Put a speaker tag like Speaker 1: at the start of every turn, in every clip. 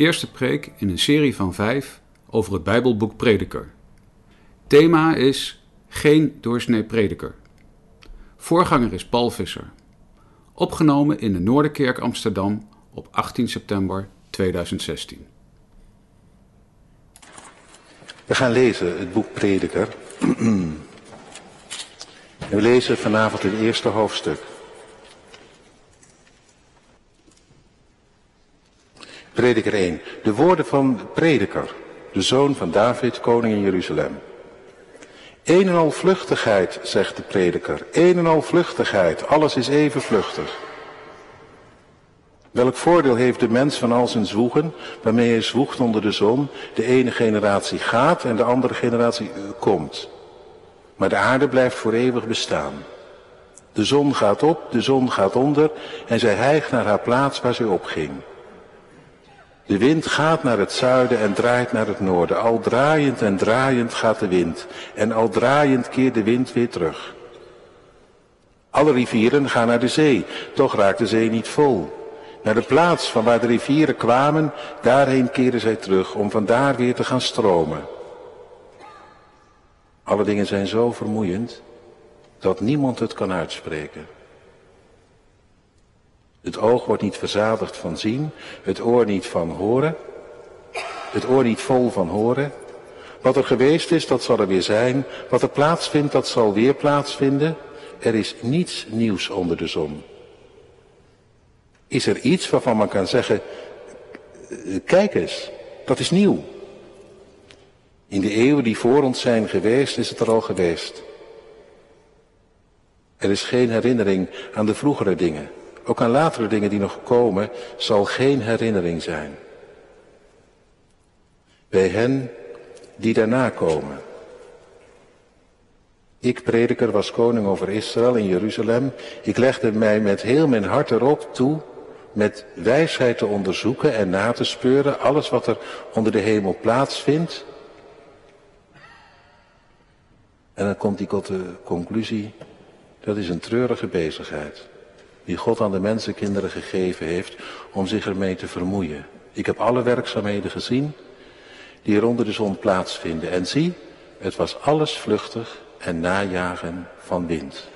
Speaker 1: eerste preek in een serie van vijf over het Bijbelboek Prediker. Thema is Geen doorsnee prediker. Voorganger is Paul Visser. Opgenomen in de Noorderkerk Amsterdam op 18 september 2016.
Speaker 2: We gaan lezen het boek Prediker. We lezen vanavond het eerste hoofdstuk. Prediker 1. De woorden van Prediker, de zoon van David, koning in Jeruzalem. Een en al vluchtigheid, zegt de prediker. Een en al vluchtigheid, alles is even vluchtig. Welk voordeel heeft de mens van al zijn zwoegen, waarmee hij zwoegt onder de zon? De ene generatie gaat en de andere generatie eh, komt. Maar de aarde blijft voor eeuwig bestaan. De zon gaat op, de zon gaat onder en zij hijgt naar haar plaats waar zij opging. De wind gaat naar het zuiden en draait naar het noorden. Al draaiend en draaiend gaat de wind. En al draaiend keert de wind weer terug. Alle rivieren gaan naar de zee, toch raakt de zee niet vol. Naar de plaats van waar de rivieren kwamen, daarheen keren zij terug om vandaar weer te gaan stromen. Alle dingen zijn zo vermoeiend dat niemand het kan uitspreken. Het oog wordt niet verzadigd van zien, het oor niet van horen, het oor niet vol van horen. Wat er geweest is, dat zal er weer zijn. Wat er plaatsvindt, dat zal weer plaatsvinden. Er is niets nieuws onder de zon. Is er iets waarvan men kan zeggen, kijk eens, dat is nieuw. In de eeuwen die voor ons zijn geweest, is het er al geweest. Er is geen herinnering aan de vroegere dingen. Ook aan latere dingen die nog komen, zal geen herinnering zijn. Bij hen die daarna komen. Ik, prediker, was koning over Israël in Jeruzalem. Ik legde mij met heel mijn hart erop toe met wijsheid te onderzoeken en na te speuren alles wat er onder de hemel plaatsvindt. En dan komt hij tot de conclusie, dat is een treurige bezigheid die God aan de mensenkinderen gegeven heeft om zich ermee te vermoeien. Ik heb alle werkzaamheden gezien die er onder de zon plaatsvinden. En zie, het was alles vluchtig en najagen van wind.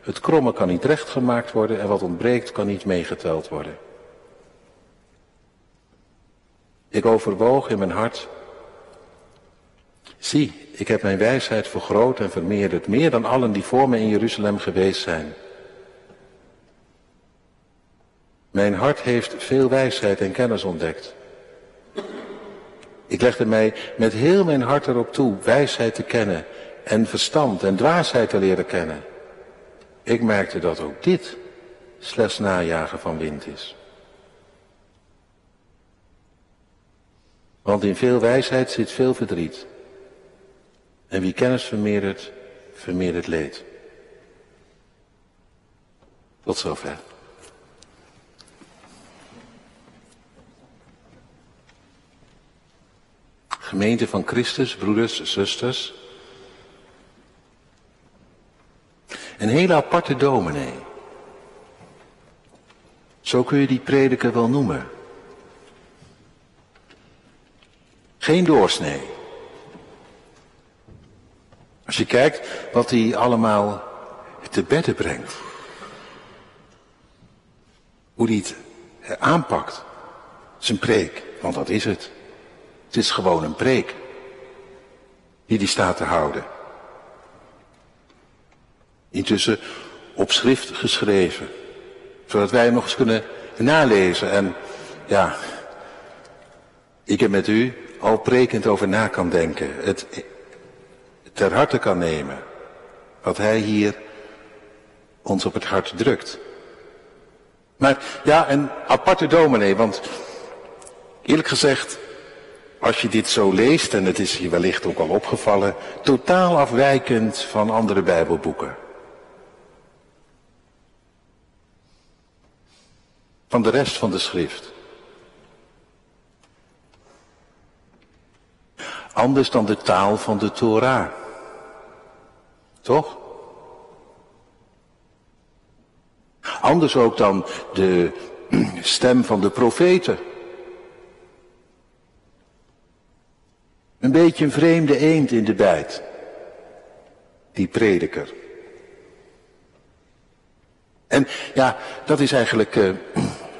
Speaker 2: Het kromme kan niet recht gemaakt worden en wat ontbreekt kan niet meegeteld worden. Ik overwoog in mijn hart, zie, ik heb mijn wijsheid vergroot en vermeerderd, meer dan allen die voor me in Jeruzalem geweest zijn. Mijn hart heeft veel wijsheid en kennis ontdekt. Ik legde mij met heel mijn hart erop toe wijsheid te kennen en verstand en dwaasheid te leren kennen. Ik merkte dat ook dit slechts najagen van wind is. Want in veel wijsheid zit veel verdriet. En wie kennis vermeerdert, vermeerdert leed. Tot zover. Gemeente van Christus, broeders, zusters. Een hele aparte dominee. Zo kun je die prediker wel noemen. Geen doorsnee. Als je kijkt wat hij allemaal te bedden brengt. Hoe hij het aanpakt. Zijn preek, want dat is het. Het is gewoon een preek die die staat te houden. Intussen op schrift geschreven, zodat wij hem nog eens kunnen nalezen. En ja, ik er met u al prekend over na kan denken, het ter harte kan nemen, wat hij hier ons op het hart drukt. Maar ja, een aparte dominee, want eerlijk gezegd, als je dit zo leest, en het is je wellicht ook al opgevallen, totaal afwijkend van andere Bijbelboeken. Van de rest van de schrift. Anders dan de taal van de Torah. Toch? Anders ook dan de stem van de profeten. Beetje een vreemde eend in de bijt. Die prediker. En ja, dat is eigenlijk uh,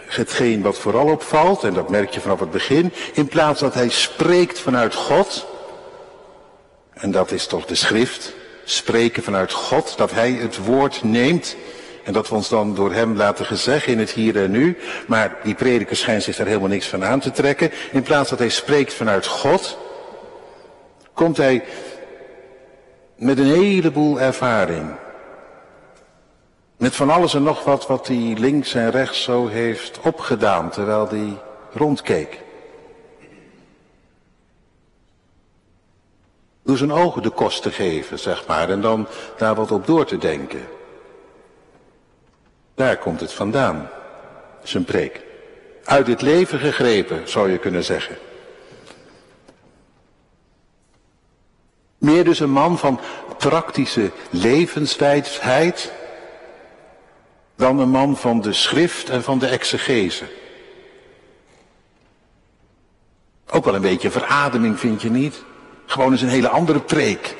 Speaker 2: hetgeen wat vooral opvalt, en dat merk je vanaf het begin. In plaats dat hij spreekt vanuit God, en dat is toch de schrift, spreken vanuit God, dat hij het woord neemt en dat we ons dan door hem laten gezeggen in het hier en nu. Maar die prediker schijnt zich daar helemaal niks van aan te trekken. In plaats dat hij spreekt vanuit God, komt hij met een heleboel ervaring. Met van alles en nog wat wat hij links en rechts zo heeft opgedaan terwijl hij rondkeek. Door zijn ogen de kost te geven, zeg maar, en dan daar wat op door te denken. Daar komt het vandaan, zijn preek. Uit het leven gegrepen, zou je kunnen zeggen. Meer dus een man van praktische levenswijsheid dan een man van de schrift en van de exegese. Ook wel een beetje verademing, vind je niet? Gewoon eens een hele andere preek.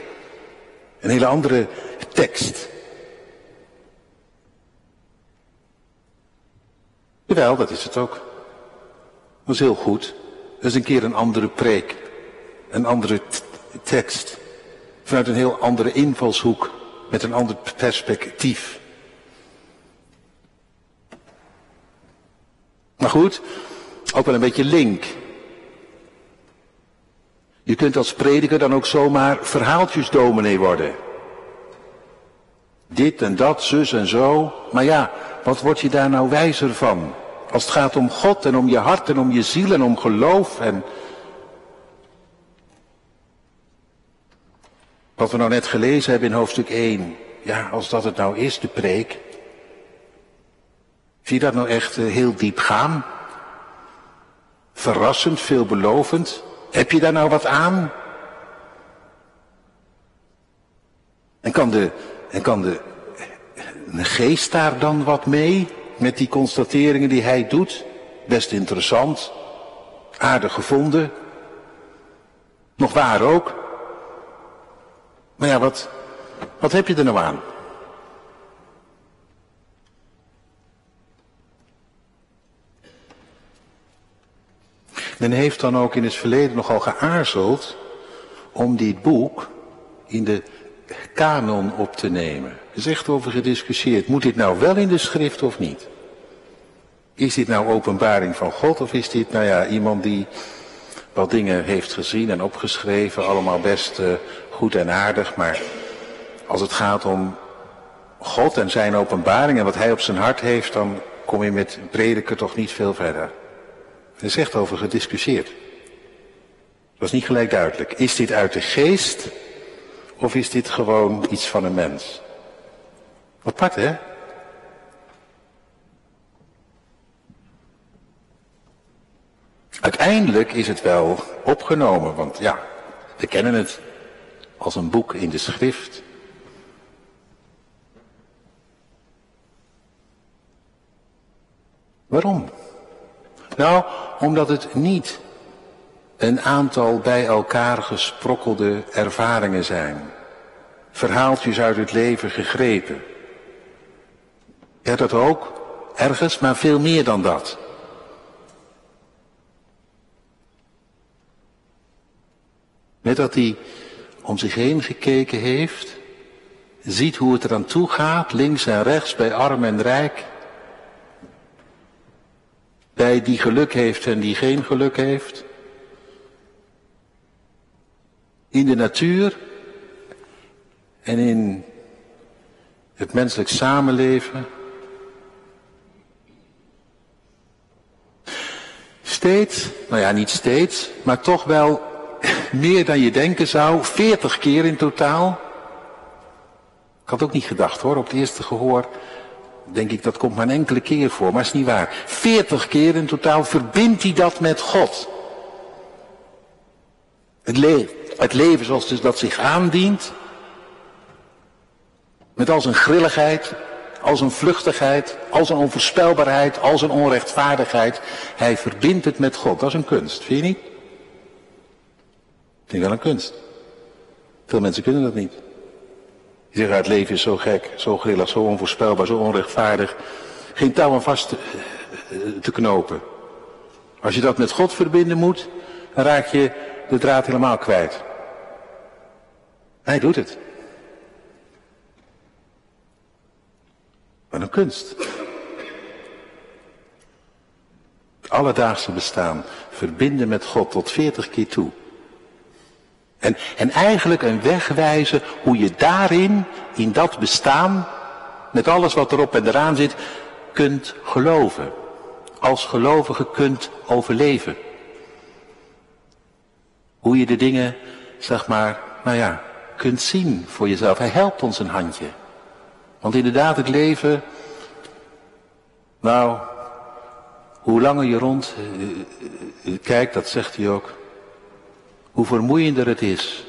Speaker 2: Een hele andere tekst. Jawel, dat is het ook. Dat is heel goed. Dat is een keer een andere preek. Een andere tekst. Vanuit een heel andere invalshoek. Met een ander perspectief. Maar goed, ook wel een beetje link. Je kunt als prediker dan ook zomaar verhaaltjesdominee worden. Dit en dat, zus en zo. Maar ja, wat word je daar nou wijzer van? Als het gaat om God en om je hart en om je ziel en om geloof en... Wat we nou net gelezen hebben in hoofdstuk 1. Ja, als dat het nou is, de preek. Zie je dat nou echt eh, heel diep gaan? Verrassend, veelbelovend. Heb je daar nou wat aan? En kan de, en kan de, de geest daar dan wat mee? Met die constateringen die hij doet? Best interessant. Aardig gevonden. Nog waar ook. Maar ja, wat, wat heb je er nou aan? Men heeft dan ook in het verleden nogal geaarzeld om dit boek in de kanon op te nemen. Er is echt over gediscussieerd. Moet dit nou wel in de schrift of niet? Is dit nou openbaring van God of is dit, nou ja, iemand die wat dingen heeft gezien en opgeschreven, allemaal best uh, goed en aardig, maar als het gaat om God en zijn openbaring en wat hij op zijn hart heeft, dan kom je met prediker toch niet veel verder. Er is echt over gediscussieerd. Het was niet gelijk duidelijk. Is dit uit de geest of is dit gewoon iets van een mens? Wat Apart hè? Uiteindelijk is het wel opgenomen, want ja, we kennen het als een boek in de schrift. Waarom? Nou, omdat het niet een aantal bij elkaar gesprokkelde ervaringen zijn. Verhaaltjes uit het leven gegrepen. Ja, dat ook, ergens, maar veel meer dan dat. Net dat hij om zich heen gekeken heeft, ziet hoe het eraan toe gaat, links en rechts, bij arm en rijk, bij die geluk heeft en die geen geluk heeft. In de natuur en in het menselijk samenleven. Steeds, nou ja, niet steeds, maar toch wel meer dan je denken zou, 40 keer in totaal. Ik had ook niet gedacht hoor, op het eerste gehoor denk ik, dat komt maar een enkele keer voor, maar is niet waar. Veertig keer in totaal verbindt hij dat met God. Het, het leven zoals dus dat zich aandient, met al zijn grilligheid, al zijn vluchtigheid, al zijn onvoorspelbaarheid, al zijn onrechtvaardigheid. Hij verbindt het met God. Dat is een kunst, vind je niet? Vind ik wel een kunst. Veel mensen kunnen dat niet. Die zeggen, het leven is zo gek, zo grillig, zo onvoorspelbaar, zo onrechtvaardig. Geen touw aan vast te, te knopen. Als je dat met God verbinden moet, dan raak je de draad helemaal kwijt. Hij doet het. Wat een kunst. Het alledaagse bestaan verbinden met God tot veertig keer toe. En, en eigenlijk een weg wijzen hoe je daarin, in dat bestaan, met alles wat erop en eraan zit, kunt geloven. Als gelovige kunt overleven. Hoe je de dingen, zeg maar, nou ja, kunt zien voor jezelf. Hij helpt ons een handje. Want inderdaad, het leven, nou, hoe langer je rond uh, kijkt, dat zegt hij ook, hoe vermoeiender het is.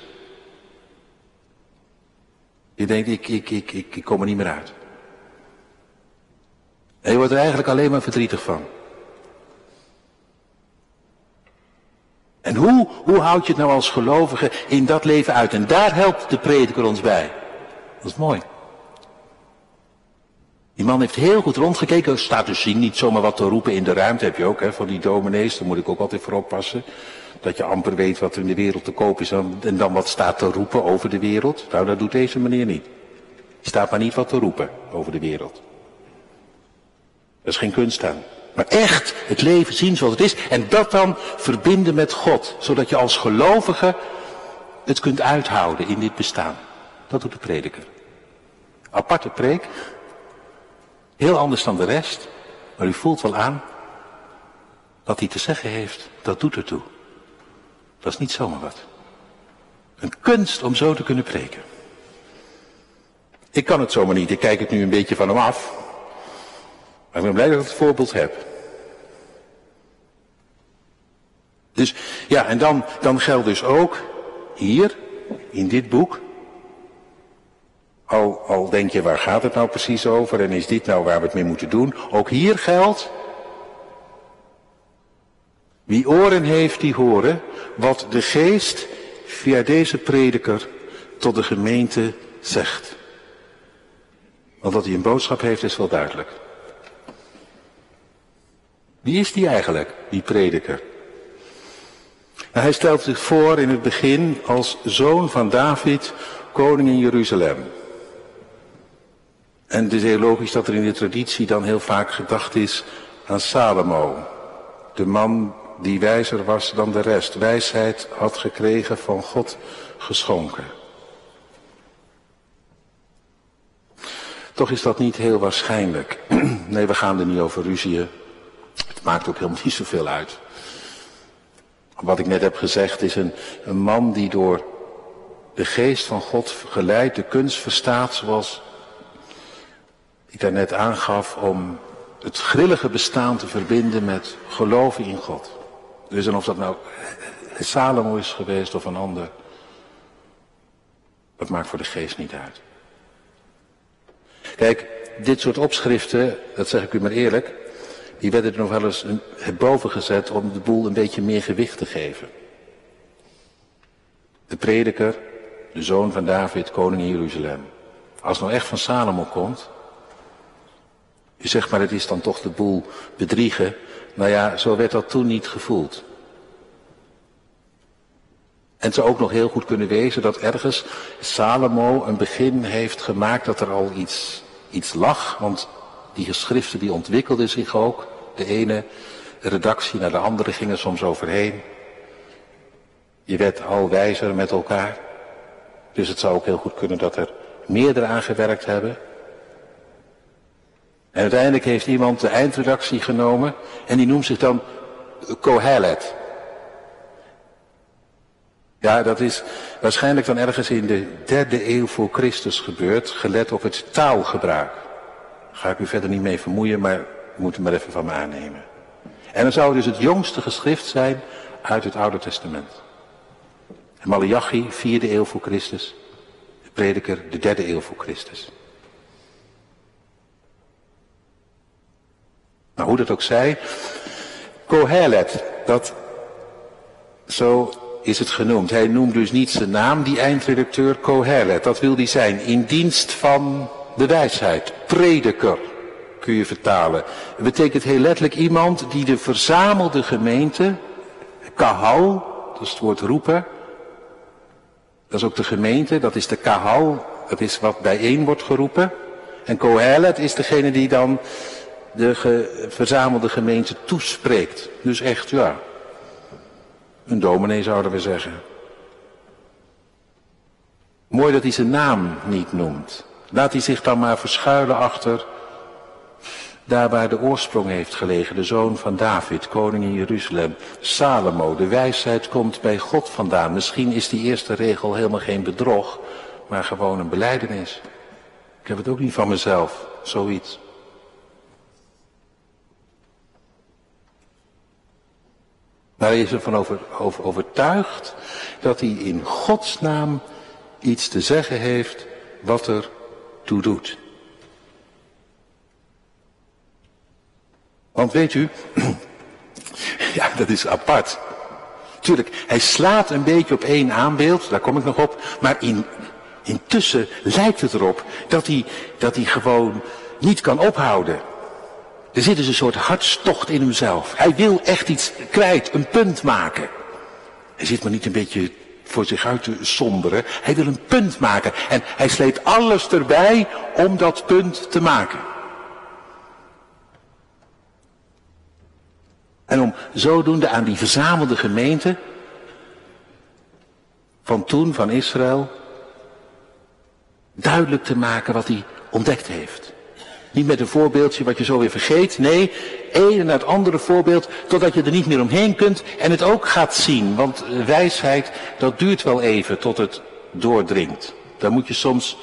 Speaker 2: Je denkt, ik, ik, ik, ik, kom er niet meer uit. En je wordt er eigenlijk alleen maar verdrietig van. En hoe, hoe houd je het nou als gelovige in dat leven uit? En daar helpt de prediker ons bij. Dat is mooi. Die man heeft heel goed rondgekeken. Staat dus niet zomaar wat te roepen in de ruimte. Heb je ook, hè, van die dominees. Daar moet ik ook altijd voor oppassen. Dat je amper weet wat er in de wereld te koop is. En dan wat staat te roepen over de wereld. Nou, dat doet deze meneer niet. Staat maar niet wat te roepen over de wereld. Dat is geen kunst aan. Maar echt het leven zien zoals het is. En dat dan verbinden met God. Zodat je als gelovige het kunt uithouden in dit bestaan. Dat doet de prediker. Aparte preek. Heel anders dan de rest. Maar u voelt wel aan. Wat hij te zeggen heeft, dat doet ertoe. Dat is niet zomaar wat. Een kunst om zo te kunnen preken. Ik kan het zomaar niet. Ik kijk het nu een beetje van hem af. Maar ik ben blij dat ik het voorbeeld heb. Dus ja, en dan, dan geldt dus ook hier, in dit boek. Al, al denk je, waar gaat het nou precies over en is dit nou waar we het mee moeten doen? Ook hier geldt, wie oren heeft, die horen wat de geest via deze prediker tot de gemeente zegt. Want dat hij een boodschap heeft is wel duidelijk. Wie is die eigenlijk, die prediker? Nou, hij stelt zich voor in het begin als zoon van David, koning in Jeruzalem. En het is heel logisch dat er in de traditie dan heel vaak gedacht is aan Salomo. De man die wijzer was dan de rest. Wijsheid had gekregen van God geschonken. Toch is dat niet heel waarschijnlijk. Nee, we gaan er niet over ruzieën. Het maakt ook helemaal niet zoveel uit. Wat ik net heb gezegd is een, een man die door de geest van God geleid de kunst verstaat zoals ik daarnet aangaf om het grillige bestaan te verbinden met geloven in God. Dus en of dat nou Salomo is geweest of een ander, dat maakt voor de geest niet uit. Kijk, dit soort opschriften, dat zeg ik u maar eerlijk, die werden er nog wel eens boven gezet om de boel een beetje meer gewicht te geven. De prediker, de zoon van David, koning in Jeruzalem. Als het nou echt van Salomo komt, je zegt maar het is dan toch de boel bedriegen. Nou ja, zo werd dat toen niet gevoeld. En het zou ook nog heel goed kunnen wezen dat ergens Salomo een begin heeft gemaakt dat er al iets, iets lag. Want die geschriften die ontwikkelden zich ook. De ene redactie naar de andere ging er soms overheen. Je werd al wijzer met elkaar. Dus het zou ook heel goed kunnen dat er meerdere aan gewerkt hebben. En uiteindelijk heeft iemand de eindredactie genomen en die noemt zich dan Kohelet. Ja, dat is waarschijnlijk dan ergens in de derde eeuw voor Christus gebeurd, gelet op het taalgebruik. Daar ga ik u verder niet mee vermoeien, maar u moet het maar even van me aannemen. En dan zou het dus het jongste geschrift zijn uit het Oude Testament. Malachi, vierde eeuw voor Christus. De prediker, de derde eeuw voor Christus. Nou, hoe dat ook zij. Kohelet, dat zo is het genoemd. Hij noemt dus niet zijn naam, die eindredacteur Kohelet. Dat wil hij zijn, in dienst van de wijsheid. Prediker, kun je vertalen. Het betekent heel letterlijk iemand die de verzamelde gemeente, kahal, dat is het woord roepen. Dat is ook de gemeente, dat is de kahal, dat is wat bijeen wordt geroepen. En Kohelet is degene die dan de verzamelde gemeente toespreekt. Dus echt, ja, een dominee zouden we zeggen. Mooi dat hij zijn naam niet noemt. Laat hij zich dan maar verschuilen achter daar waar de oorsprong heeft gelegen, de zoon van David, koning in Jeruzalem. Salomo, de wijsheid komt bij God vandaan. Misschien is die eerste regel helemaal geen bedrog, maar gewoon een beleidenis. Ik heb het ook niet van mezelf, zoiets. Maar hij is ervan over, over, overtuigd dat hij in Gods naam iets te zeggen heeft wat er toe doet. Want weet u, ja, dat is apart. Tuurlijk, hij slaat een beetje op één aanbeeld, daar kom ik nog op. Maar in, intussen lijkt het erop dat hij, dat hij gewoon niet kan ophouden. Er zit dus een soort hartstocht in hemzelf. Hij wil echt iets kwijt, een punt maken. Hij zit maar niet een beetje voor zich uit te somberen. Hij wil een punt maken. En hij sleept alles erbij om dat punt te maken. En om zodoende aan die verzamelde gemeente van toen, van Israël, duidelijk te maken wat hij ontdekt heeft. Niet met een voorbeeldje wat je zo weer vergeet. Nee, een en het andere voorbeeld totdat je er niet meer omheen kunt en het ook gaat zien. Want wijsheid, dat duurt wel even tot het doordringt. Dan moet je soms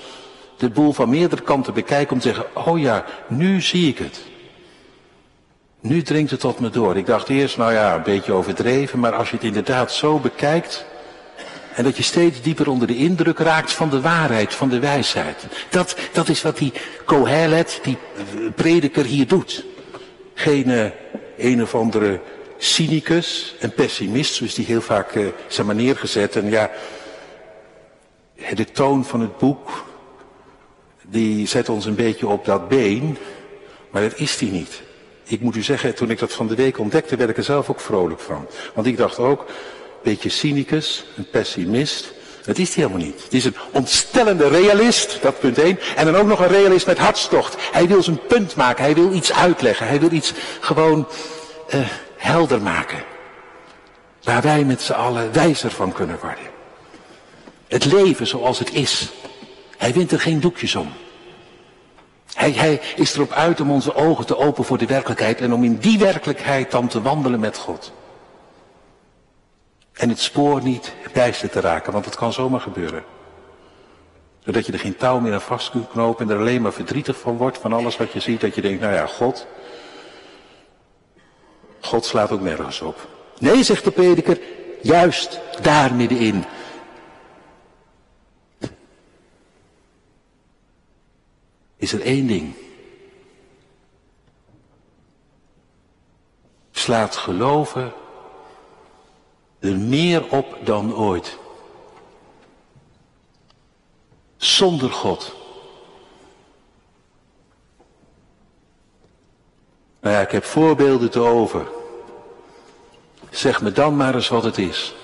Speaker 2: de boel van meerdere kanten bekijken om te zeggen, oh ja, nu zie ik het. Nu dringt het tot me door. Ik dacht eerst, nou ja, een beetje overdreven, maar als je het inderdaad zo bekijkt, en dat je steeds dieper onder de indruk raakt van de waarheid, van de wijsheid. Dat, dat is wat die Kohelet, die prediker hier doet. Geen uh, een of andere cynicus en pessimist, zoals die heel vaak zijn maar neergezet. En ja, de toon van het boek, die zet ons een beetje op dat been, maar dat is die niet. Ik moet u zeggen, toen ik dat van de week ontdekte, werd ik er zelf ook vrolijk van. Want ik dacht ook, beetje cynicus, een pessimist. Dat is hij helemaal niet. Het is een ontstellende realist, dat punt 1. En dan ook nog een realist met hartstocht. Hij wil zijn punt maken, hij wil iets uitleggen, hij wil iets gewoon uh, helder maken. Waar wij met z'n allen wijzer van kunnen worden. Het leven zoals het is. Hij wint er geen doekjes om. Hij, hij is erop uit om onze ogen te openen voor de werkelijkheid en om in die werkelijkheid dan te wandelen met God. En het spoor niet bijster te raken, want het kan zomaar gebeuren. Zodat je er geen touw meer aan vast kunt knopen en er alleen maar verdrietig van wordt van alles wat je ziet. Dat je denkt, nou ja, God, God slaat ook nergens op. Nee, zegt de prediker, juist daar middenin. Is er één ding. Slaat geloven er meer op dan ooit. Zonder God. Nou ja, ik heb voorbeelden te over. Zeg me dan maar eens wat het is.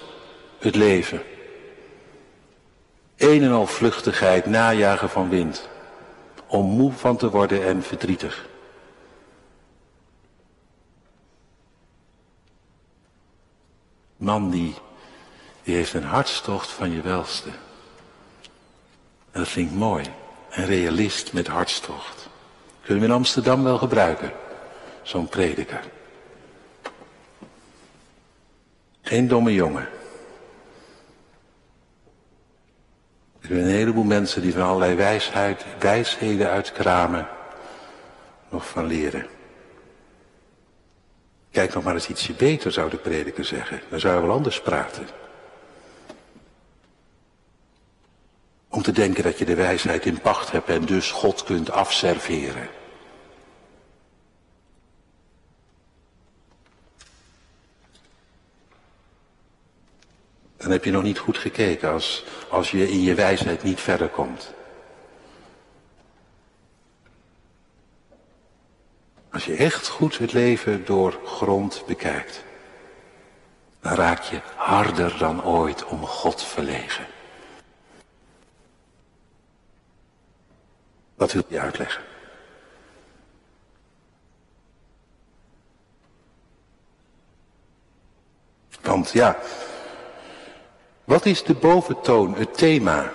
Speaker 2: Het leven. Een en al vluchtigheid, najagen van wind. Om moe van te worden en verdrietig. Man die, heeft een hartstocht van je welste. En dat ik mooi. Een realist met hartstocht. Kunnen we in Amsterdam wel gebruiken. Zo'n prediker. Geen domme jongen. Er zijn een heleboel mensen die van allerlei wijsheid, wijsheden uitkramen, nog van leren. Kijk nog maar eens ietsje beter, zou de prediker zeggen. Dan zou je wel anders praten. Om te denken dat je de wijsheid in pacht hebt en dus God kunt afserveren. Dan heb je nog niet goed gekeken als, als je in je wijsheid niet verder komt. Als je echt goed het leven door grond bekijkt, dan raak je harder dan ooit om God verlegen. Wat wil je uitleggen? Want ja, wat is de boventoon, het thema,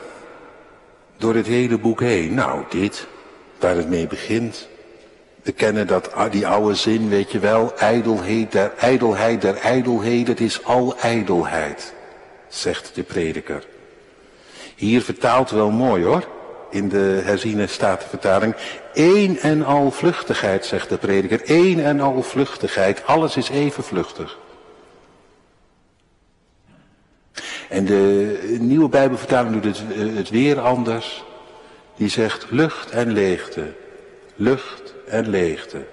Speaker 2: door het hele boek heen? Nou, dit, waar het mee begint. We kennen dat, die oude zin, weet je wel, ijdelheid der ijdelheid der ijdelheid, het is al ijdelheid, zegt de prediker. Hier vertaalt wel mooi hoor, in de herziene statenvertaling. Eén en al vluchtigheid, zegt de prediker, één en al vluchtigheid, alles is even vluchtig. En de nieuwe Bijbelvertaling doet het, eh, het weer anders. Die zegt lucht en leegte. Lucht en leegte.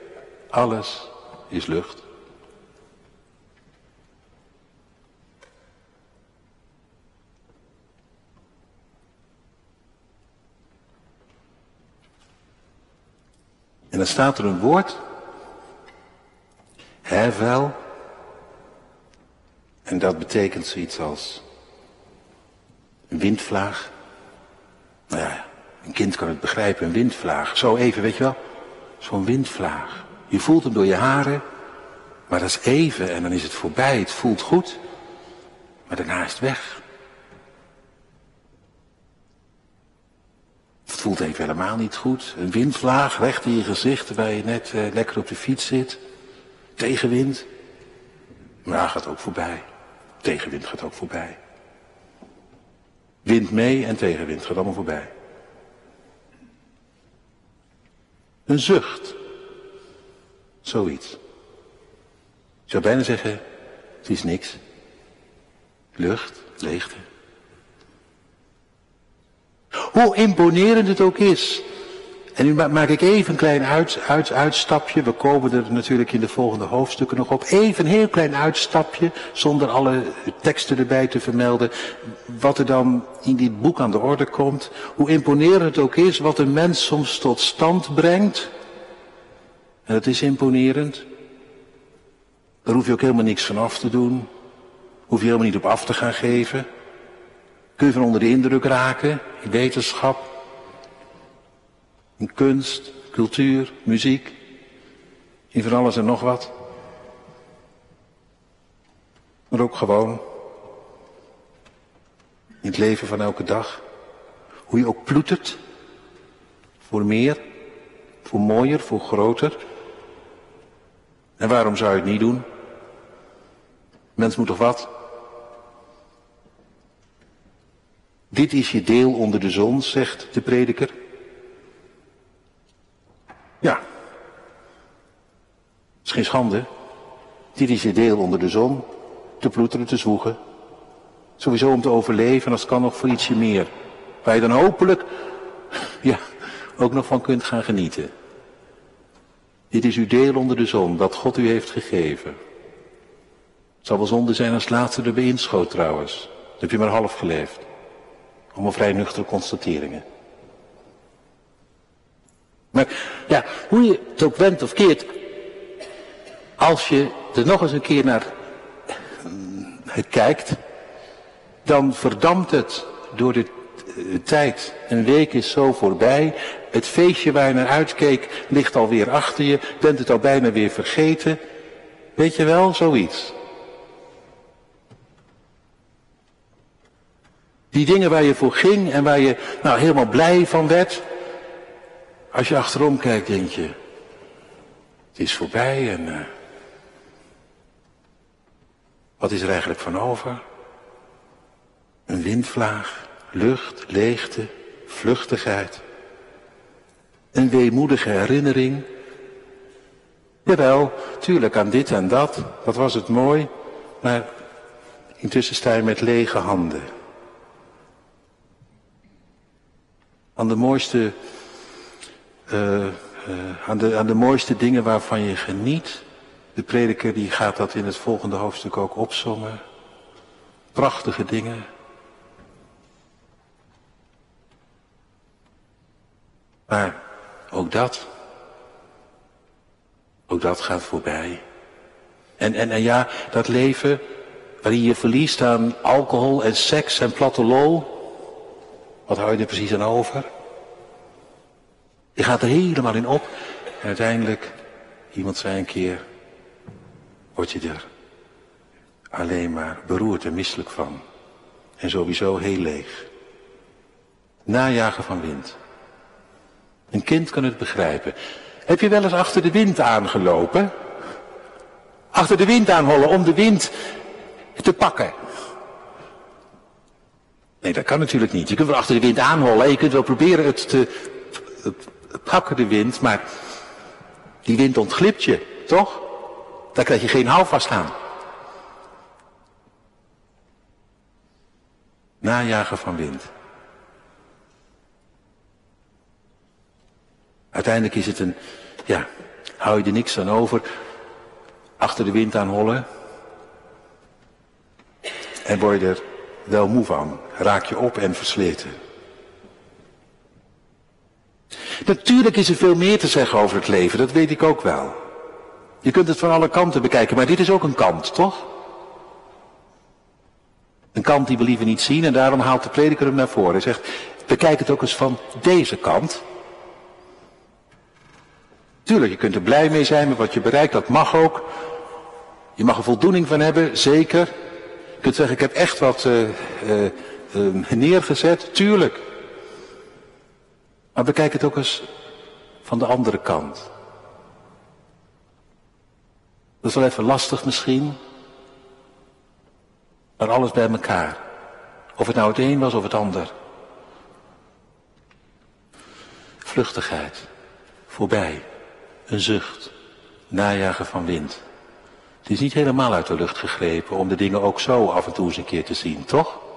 Speaker 2: Alles is lucht. En dan staat er een woord. Hevel. En dat betekent zoiets als een windvlaag. Nou ja, een kind kan het begrijpen, een windvlaag. Zo even, weet je wel. Zo'n windvlaag. Je voelt hem door je haren, maar dat is even en dan is het voorbij. Het voelt goed, maar daarna is het weg. Het voelt even helemaal niet goed. Een windvlaag recht in je gezicht terwijl je net eh, lekker op de fiets zit. Tegenwind. Maar gaat ook voorbij. Tegenwind gaat ook voorbij. Wind mee en tegenwind gaat allemaal voorbij. Een zucht. Zoiets. Ik zou bijna zeggen, het is niks. Lucht, leegte. Hoe imponerend het ook is en nu maak ik even een klein uit, uit, uitstapje. We komen er natuurlijk in de volgende hoofdstukken nog op. Even een heel klein uitstapje, zonder alle teksten erbij te vermelden. Wat er dan in dit boek aan de orde komt. Hoe imponerend het ook is, wat een mens soms tot stand brengt. En dat is imponerend. Daar hoef je ook helemaal niks van af te doen. Hoef je helemaal niet op af te gaan geven. Kun je van onder de indruk raken in wetenschap, in kunst, cultuur, muziek, in van alles en nog wat. Maar ook gewoon in het leven van elke dag. Hoe je ook ploetert voor meer, voor mooier, voor groter. En waarom zou je het niet doen? Mens moet toch wat? Dit is je deel onder de zon, zegt de prediker. Ja. is geen schande. Dit is je deel onder de zon. Te ploeteren, te zwoegen. Sowieso om te overleven, als het kan nog voor ietsje meer. Waar je dan hopelijk, ja, ook nog van kunt gaan genieten. Dit is uw deel onder de zon, dat God u heeft gegeven. Het zal wel zonde zijn als het laatste erbij inschoot trouwens. Dan heb je maar half geleefd. Allemaal vrij nuchtere constateringen. Maar ja, hoe je het ook went of keert, als je er nog eens een keer naar het kijkt, dan verdampt het door de tijd. Een week is zo voorbij. Het feestje waar je naar uitkeek ligt alweer achter je. Bent het al bijna weer vergeten. Weet je wel, zoiets. Die dingen waar je voor ging en waar je nou helemaal blij van werd. Als je achterom kijkt, denk je, het is voorbij en uh, wat is er eigenlijk van over? Een windvlaag, lucht, leegte, vluchtigheid. Een weemoedige herinnering. Jawel, tuurlijk aan dit en dat, wat was het mooi, maar intussen sta je met lege handen. Aan de mooiste uh, aan, de, aan de mooiste dingen waarvan je geniet. De prediker die gaat dat in het volgende hoofdstuk ook opzommen. prachtige dingen. Maar ook dat, ook dat gaat voorbij. En, en, en ja, dat leven waarin je verliest aan alcohol en seks en platte lol. Wat hou je er precies aan over? Je gaat er helemaal in op. En uiteindelijk, iemand zei een keer, word je er alleen maar beroerd en misselijk van. En sowieso heel leeg. Najagen van wind. Een kind kan het begrijpen. Heb je wel eens achter de wind aangelopen? Achter de wind aanhollen om de wind te pakken. Nee, dat kan natuurlijk niet. Je kunt wel achter de wind aanhollen en je kunt wel proberen het te pakken, de wind, maar die wind ontglipt je, toch? Daar krijg je geen houvast aan. Najagen van wind. Uiteindelijk is het een, ja, hou je er niks aan over, achter de wind aan hollen. En word je er wel moe van, raak je op en versleten. Natuurlijk is er veel meer te zeggen over het leven, dat weet ik ook wel. Je kunt het van alle kanten bekijken, maar dit is ook een kant, toch? Een kant die we liever niet zien en daarom haalt de prediker hem naar voren. Hij zegt, bekijk het ook eens van deze kant. Tuurlijk, je kunt er blij mee zijn met wat je bereikt, dat mag ook. Je mag er voldoening van hebben, zeker. Je kunt zeggen, ik heb echt wat uh, uh, neergezet, tuurlijk. Maar bekijk het ook eens van de andere kant. Dat is wel even lastig misschien. Maar alles bij elkaar. Of het nou het een was of het ander. Vluchtigheid. Voorbij. Een zucht. Najagen van wind. Het is niet helemaal uit de lucht gegrepen om de dingen ook zo af en toe eens een keer te zien, toch?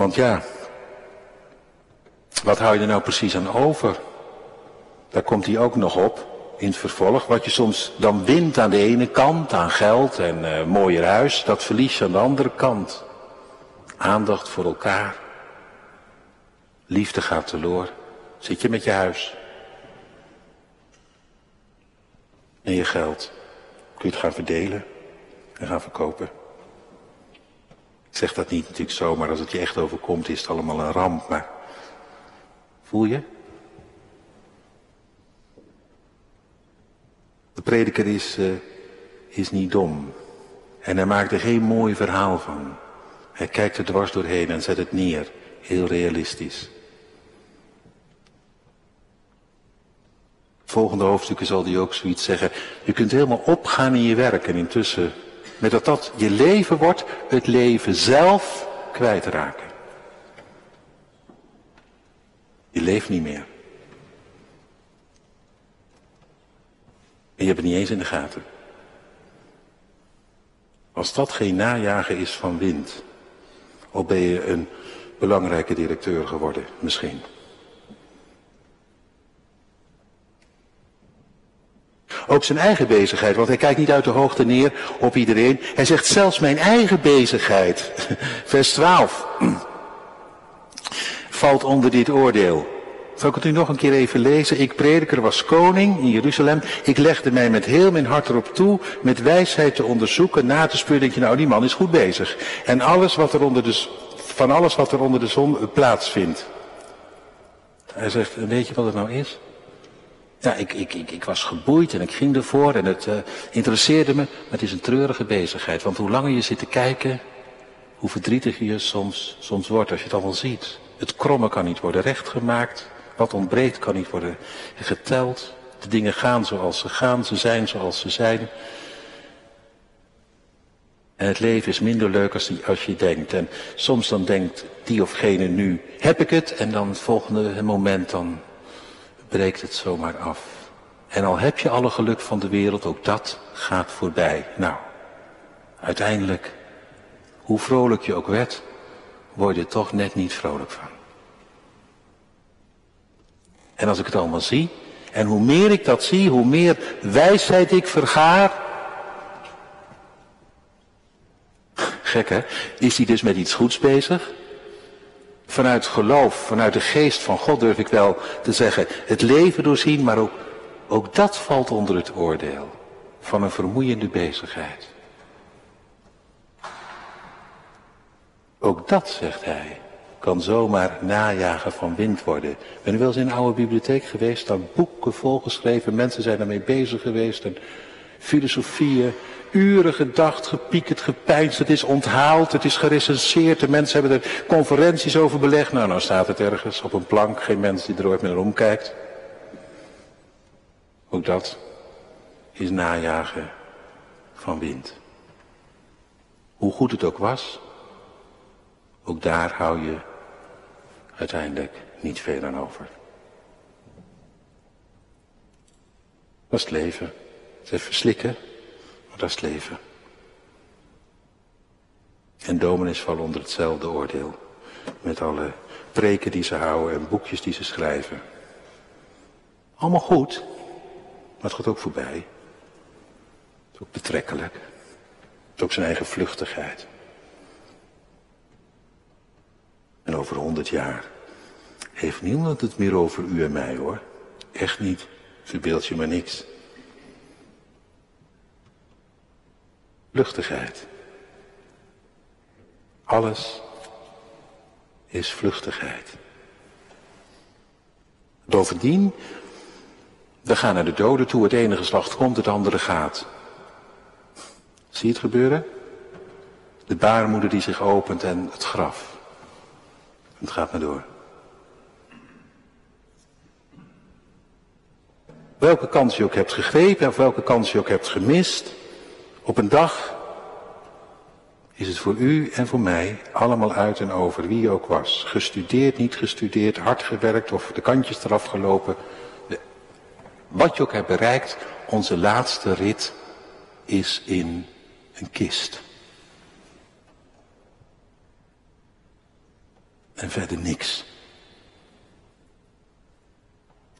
Speaker 2: Want ja, wat hou je er nou precies aan over? Daar komt hij ook nog op in het vervolg. Wat je soms dan wint aan de ene kant, aan geld en uh, mooier huis, dat verlies je aan de andere kant. Aandacht voor elkaar. Liefde gaat teloor. Zit je met je huis. En je geld. Kun je het gaan verdelen en gaan verkopen. Ik zeg dat niet natuurlijk zo, maar als het je echt overkomt is het allemaal een ramp. Maar voel je? De prediker is, uh, is niet dom. En hij maakt er geen mooi verhaal van. Hij kijkt er dwars doorheen en zet het neer. Heel realistisch. Volgende hoofdstukken zal hij ook zoiets zeggen. Je kunt helemaal opgaan in je werk en intussen, met dat dat je leven wordt, het leven zelf kwijtraken. Je leeft niet meer. En je hebt het niet eens in de gaten. Als dat geen najagen is van wind, of ben je een belangrijke directeur geworden, misschien. Ook zijn eigen bezigheid, want hij kijkt niet uit de hoogte neer op iedereen. Hij zegt zelfs mijn eigen bezigheid, vers 12, valt onder dit oordeel. Zal ik het u nog een keer even lezen? Ik prediker was koning in Jeruzalem. Ik legde mij met heel mijn hart erop toe, met wijsheid te onderzoeken, na te speuren. Denk je, nou die man is goed bezig. En alles wat er onder de, van alles wat er onder de zon plaatsvindt. Hij zegt, weet je wat het nou is? Ja, ik, ik, ik, ik was geboeid en ik ging ervoor en het uh, interesseerde me. Maar het is een treurige bezigheid. Want hoe langer je zit te kijken, hoe verdrietiger je soms, soms wordt als je het allemaal ziet. Het kromme kan niet worden rechtgemaakt. Wat ontbreekt kan niet worden geteld. De dingen gaan zoals ze gaan, ze zijn zoals ze zijn. En het leven is minder leuk als, als je denkt. En soms dan denkt die of gene nu, heb ik het? En dan het volgende moment dan breekt het zomaar af. En al heb je alle geluk van de wereld, ook dat gaat voorbij. Nou, uiteindelijk, hoe vrolijk je ook werd, word je er toch net niet vrolijk van. En als ik het allemaal zie, En hoe meer ik dat zie, hoe meer wijsheid ik vergaar. Gek hè? Is hij dus met iets goeds bezig? Vanuit geloof, vanuit de geest van God durf ik wel te zeggen, het leven doorzien, maar ook, ook dat valt onder het oordeel van een vermoeiende bezigheid. Ook dat, zegt hij, kan zomaar najagen van wind worden. Ben u wel eens in een oude bibliotheek geweest, daar boeken volgeschreven, mensen zijn daarmee bezig geweest en filosofieën, uren gedacht, gepiekerd, gepijnst, het is onthaald, het is gerecenseerd, de mensen hebben er conferenties over belegd. Nou, nou staat het ergens op een plank, geen mens die er ooit meer omkijkt. Ook dat is najagen van wind. Hoe goed het ook was, ook daar hou je uiteindelijk niet veel aan over. Dat is het leven. Het is even slikken, dat leven. En dominees vallen onder hetzelfde oordeel. Met alle preken die ze houden en boekjes die ze schrijven. Allemaal goed, maar het gaat ook voorbij. Het is ook betrekkelijk. Het is ook zijn eigen vluchtigheid. En over honderd jaar heeft niemand het meer over u en mij hoor. Echt niet. Verbeeld je maar niks. Vluchtigheid. Alles is vluchtigheid. Bovendien, we gaan naar de doden toe. Het ene geslacht komt, het andere gaat. Zie je het gebeuren? De baarmoeder die zich opent en het graf. Het gaat maar door. Welke kans je ook hebt gegrepen of welke kans je ook hebt gemist, op een dag is het voor u en voor mij allemaal uit en over, wie ook was. Gestudeerd, niet gestudeerd, hard gewerkt of de kantjes eraf gelopen. Wat je ook hebt bereikt, onze laatste rit is in een kist. En verder niks.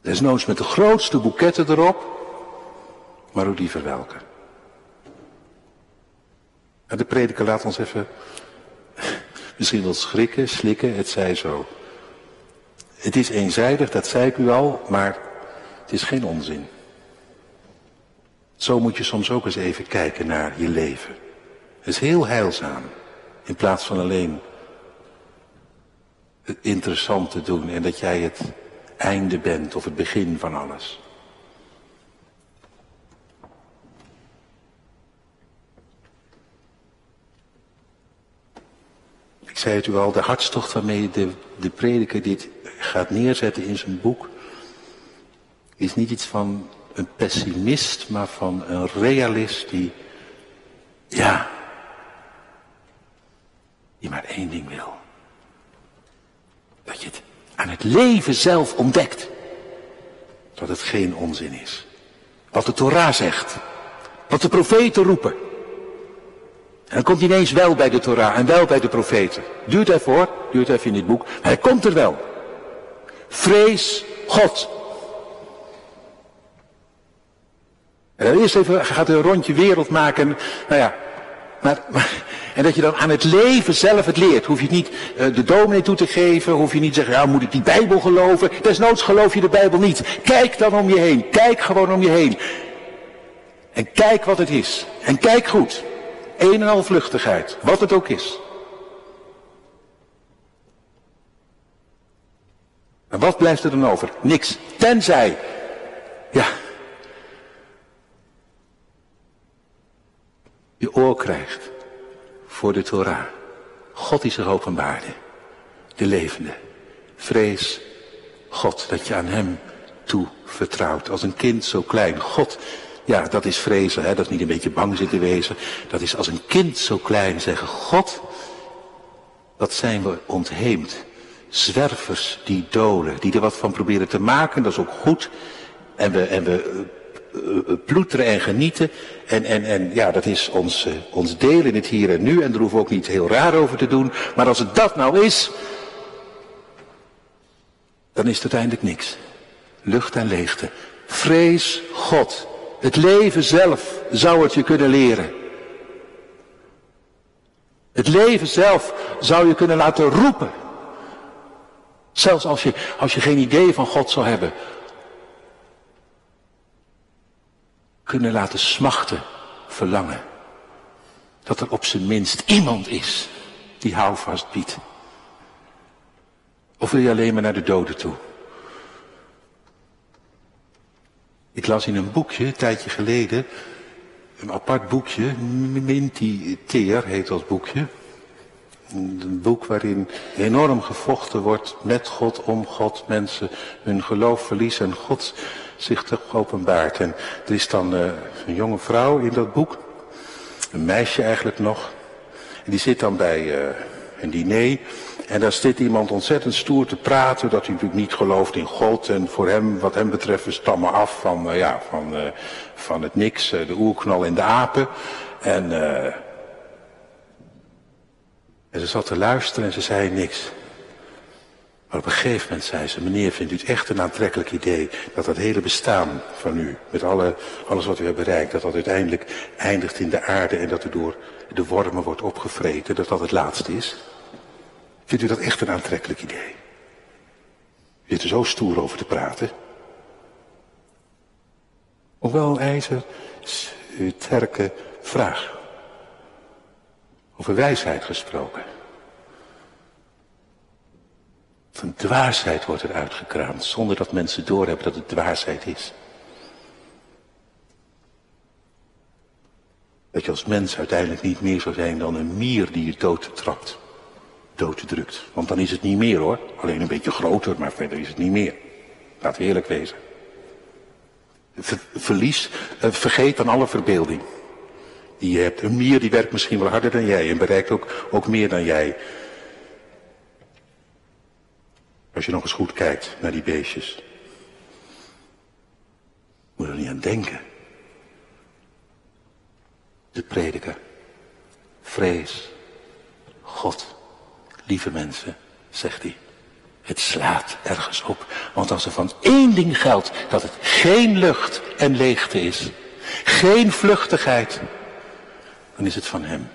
Speaker 2: Desnoods met de grootste boeketten erop, maar ook die verwelken. De prediker laat ons even misschien wel schrikken, slikken, het zij zo. Het is eenzijdig, dat zei ik u al, maar het is geen onzin. Zo moet je soms ook eens even kijken naar je leven. Het is heel heilzaam, in plaats van alleen het interessant te doen en dat jij het einde bent of het begin van alles. Zei het u al, de hartstocht waarmee de, de prediker dit gaat neerzetten in zijn boek, is niet iets van een pessimist, maar van een realist die, ja, die maar één ding wil. Dat je het aan het leven zelf ontdekt. Dat het geen onzin is. Wat de Torah zegt. Wat de profeten roepen. Dan komt hij ineens wel bij de Torah en wel bij de profeten. Duurt even duurt even in dit boek. Hij komt er wel. Vrees God. En dan eerst even gaat hij een rondje wereld maken. Nou ja, maar, en dat je dan aan het leven zelf het leert. Hoef je het niet uh, de dominee toe te geven. Hoef je niet te zeggen, ja moet ik die Bijbel geloven. Desnoods geloof je de Bijbel niet. Kijk dan om je heen. Kijk gewoon om je heen. En kijk wat het is. En kijk goed. Een en al vluchtigheid. Wat het ook is. En wat blijft er dan over? Niks. Tenzij. Ja. Je oor krijgt voor de Torah. God die zich openbaarde. De levende. Vrees God dat je aan hem toe vertrouwt. Als een kind zo klein. God, ja dat is vrezen. Hè? Dat is niet een beetje bang zitten wezen. Dat is als een kind zo klein zeggen. God, wat zijn we ontheemd. Zwervers die dolen. Die er wat van proberen te maken. Dat is ook goed. En we, en we eh, eh, ploeteren en genieten. En, en, en ja, dat is ons, uh, ons deel in het hier en nu. En daar hoeven we ook niet heel raar over te doen. Maar als het dat nou is, dan is het uiteindelijk niks. Lucht en leegte. Vrees God. Het leven zelf zou het je kunnen leren. Het leven zelf zou je kunnen laten roepen. Zelfs als je, als je geen idee van God zou hebben. Kunnen laten smachten, verlangen. Dat er op zijn minst iemand is die houvast biedt. Of wil je alleen maar naar de doden toe? Ik las in een boekje, een tijdje geleden, een apart boekje, Minti Teer heet dat boekje. Een boek waarin enorm gevochten wordt met God, om God, mensen hun geloof verliezen en God zich toch openbaart. En er is dan uh, een jonge vrouw in dat boek, een meisje eigenlijk nog, en die zit dan bij uh, een diner en daar zit iemand ontzettend stoer te praten dat hij natuurlijk niet gelooft in God. En voor hem, wat hem betreft, we stammen af van, uh, ja, van, uh, van het niks, uh, de oerknal en de apen. En, en ze zat te luisteren en ze zei niks. Maar op een gegeven moment zei ze, meneer, vindt u het echt een aantrekkelijk idee dat dat hele bestaan van u, met alle, alles wat u hebt bereikt, dat dat uiteindelijk eindigt in de aarde en dat u door de wormen wordt opgevreten, dat dat het laatste is? Vindt u dat echt een aantrekkelijk idee? Zit er zo stoer over te praten. Of wel een ijzer sterke vraag. Over wijsheid gesproken. Van dwaasheid wordt er uitgekraamd, zonder dat mensen doorhebben dat het dwaasheid is. Dat je als mens uiteindelijk niet meer zou zijn dan een mier die je dood trapt dood Want dan is het niet meer hoor. Alleen een beetje groter, maar verder is het niet meer. We eerlijk wezen. verlies, uh, vergeet dan alle verbeelding. Die je hebt. Een mier die werkt misschien wel harder dan jij en bereikt ook, ook meer dan jij. Als je nog eens goed kijkt naar die beestjes. Moet er niet aan denken. De prediker. Vrees. God. Lieve mensen, zegt hij, het slaat ergens op. Want als er van één ding geldt dat het geen lucht en leegte is, geen vluchtigheid, dan is het van hem.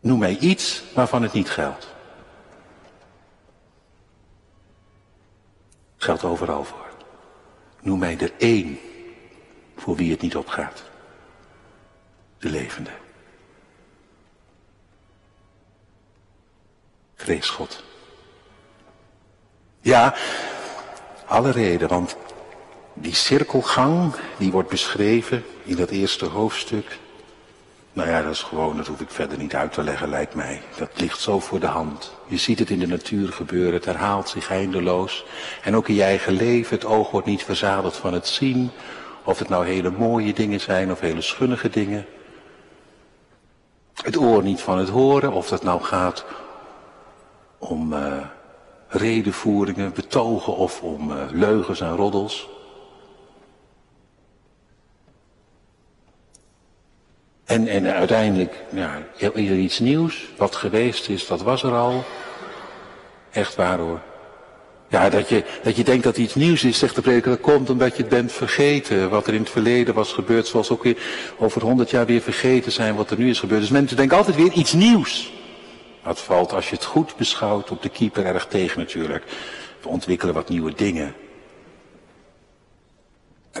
Speaker 2: Noem mij iets waarvan het niet geldt. Geldt overal voor. Noem mij er één voor wie het niet opgaat. De levende. Vrees God. Ja, alle reden, want die cirkelgang, die wordt beschreven in dat eerste hoofdstuk. Nou ja, dat is gewoon, dat hoef ik verder niet uit te leggen, lijkt mij. Dat ligt zo voor de hand. Je ziet het in de natuur gebeuren, het herhaalt zich eindeloos. En ook in je eigen leven, het oog wordt niet verzadigd van het zien. Of het nou hele mooie dingen zijn of hele schunnige dingen. Het oor niet van het horen, of dat nou gaat om uh, redenvoeringen, betogen of om uh, leugens en roddels. En, en uiteindelijk, ja, is er iets nieuws. Wat geweest is, dat was er al. Echt waar hoor. Ja, dat je, dat je denkt dat iets nieuws is, zegt de prediker, dat komt omdat je het bent vergeten. Wat er in het verleden was gebeurd, zoals ook weer over honderd jaar weer vergeten zijn wat er nu is gebeurd. Dus mensen denken altijd weer iets nieuws. Dat valt, als je het goed beschouwt, op de keeper erg tegen natuurlijk. We ontwikkelen wat nieuwe dingen.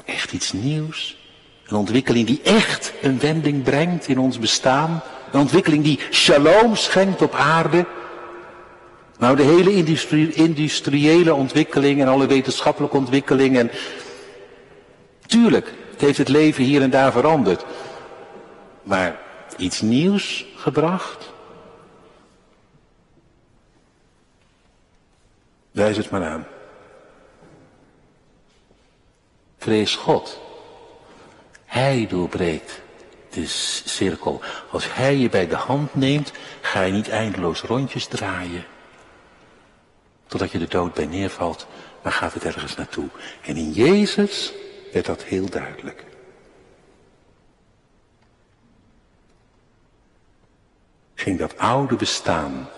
Speaker 2: echt iets nieuws. Een ontwikkeling die echt een wending brengt in ons bestaan. Een ontwikkeling die shalom schenkt op aarde. Nou, de hele industriële ontwikkeling en alle wetenschappelijke ontwikkelingen. Tuurlijk, het heeft het leven hier en daar veranderd. Maar iets nieuws gebracht. Wijs het maar aan. Vrees God. Hij doorbreekt de cirkel. Als hij je bij de hand neemt, ga je niet eindeloos rondjes draaien. Totdat je de dood bij neervalt, maar gaat het ergens naartoe. En in Jezus werd dat heel duidelijk. Ging dat oude bestaan,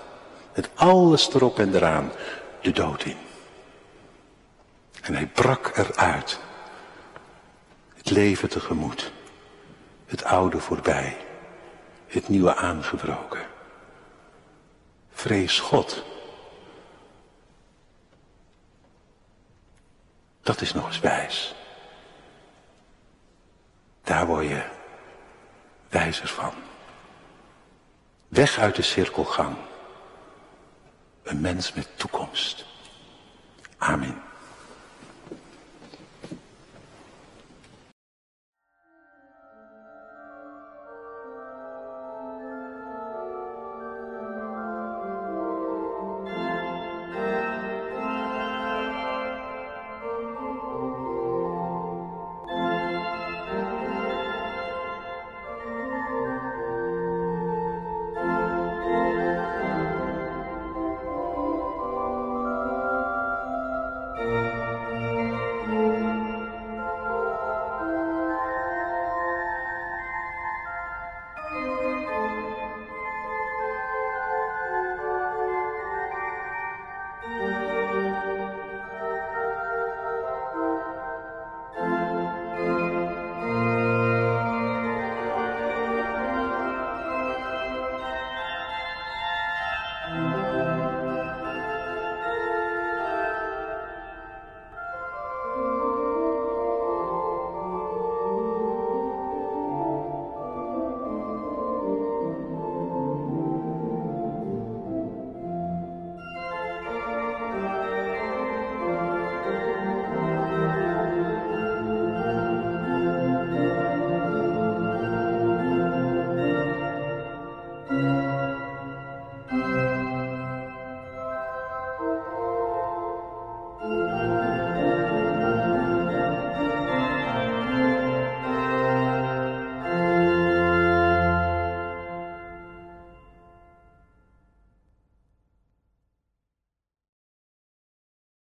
Speaker 2: met alles erop en eraan, de dood in. En hij brak eruit. Het leven tegemoet. Het oude voorbij. Het nieuwe aangebroken. Vrees God. Dat is nog eens wijs. Daar word je wijzer van. Weg uit de cirkelgang. Een mens met toekomst. Amen.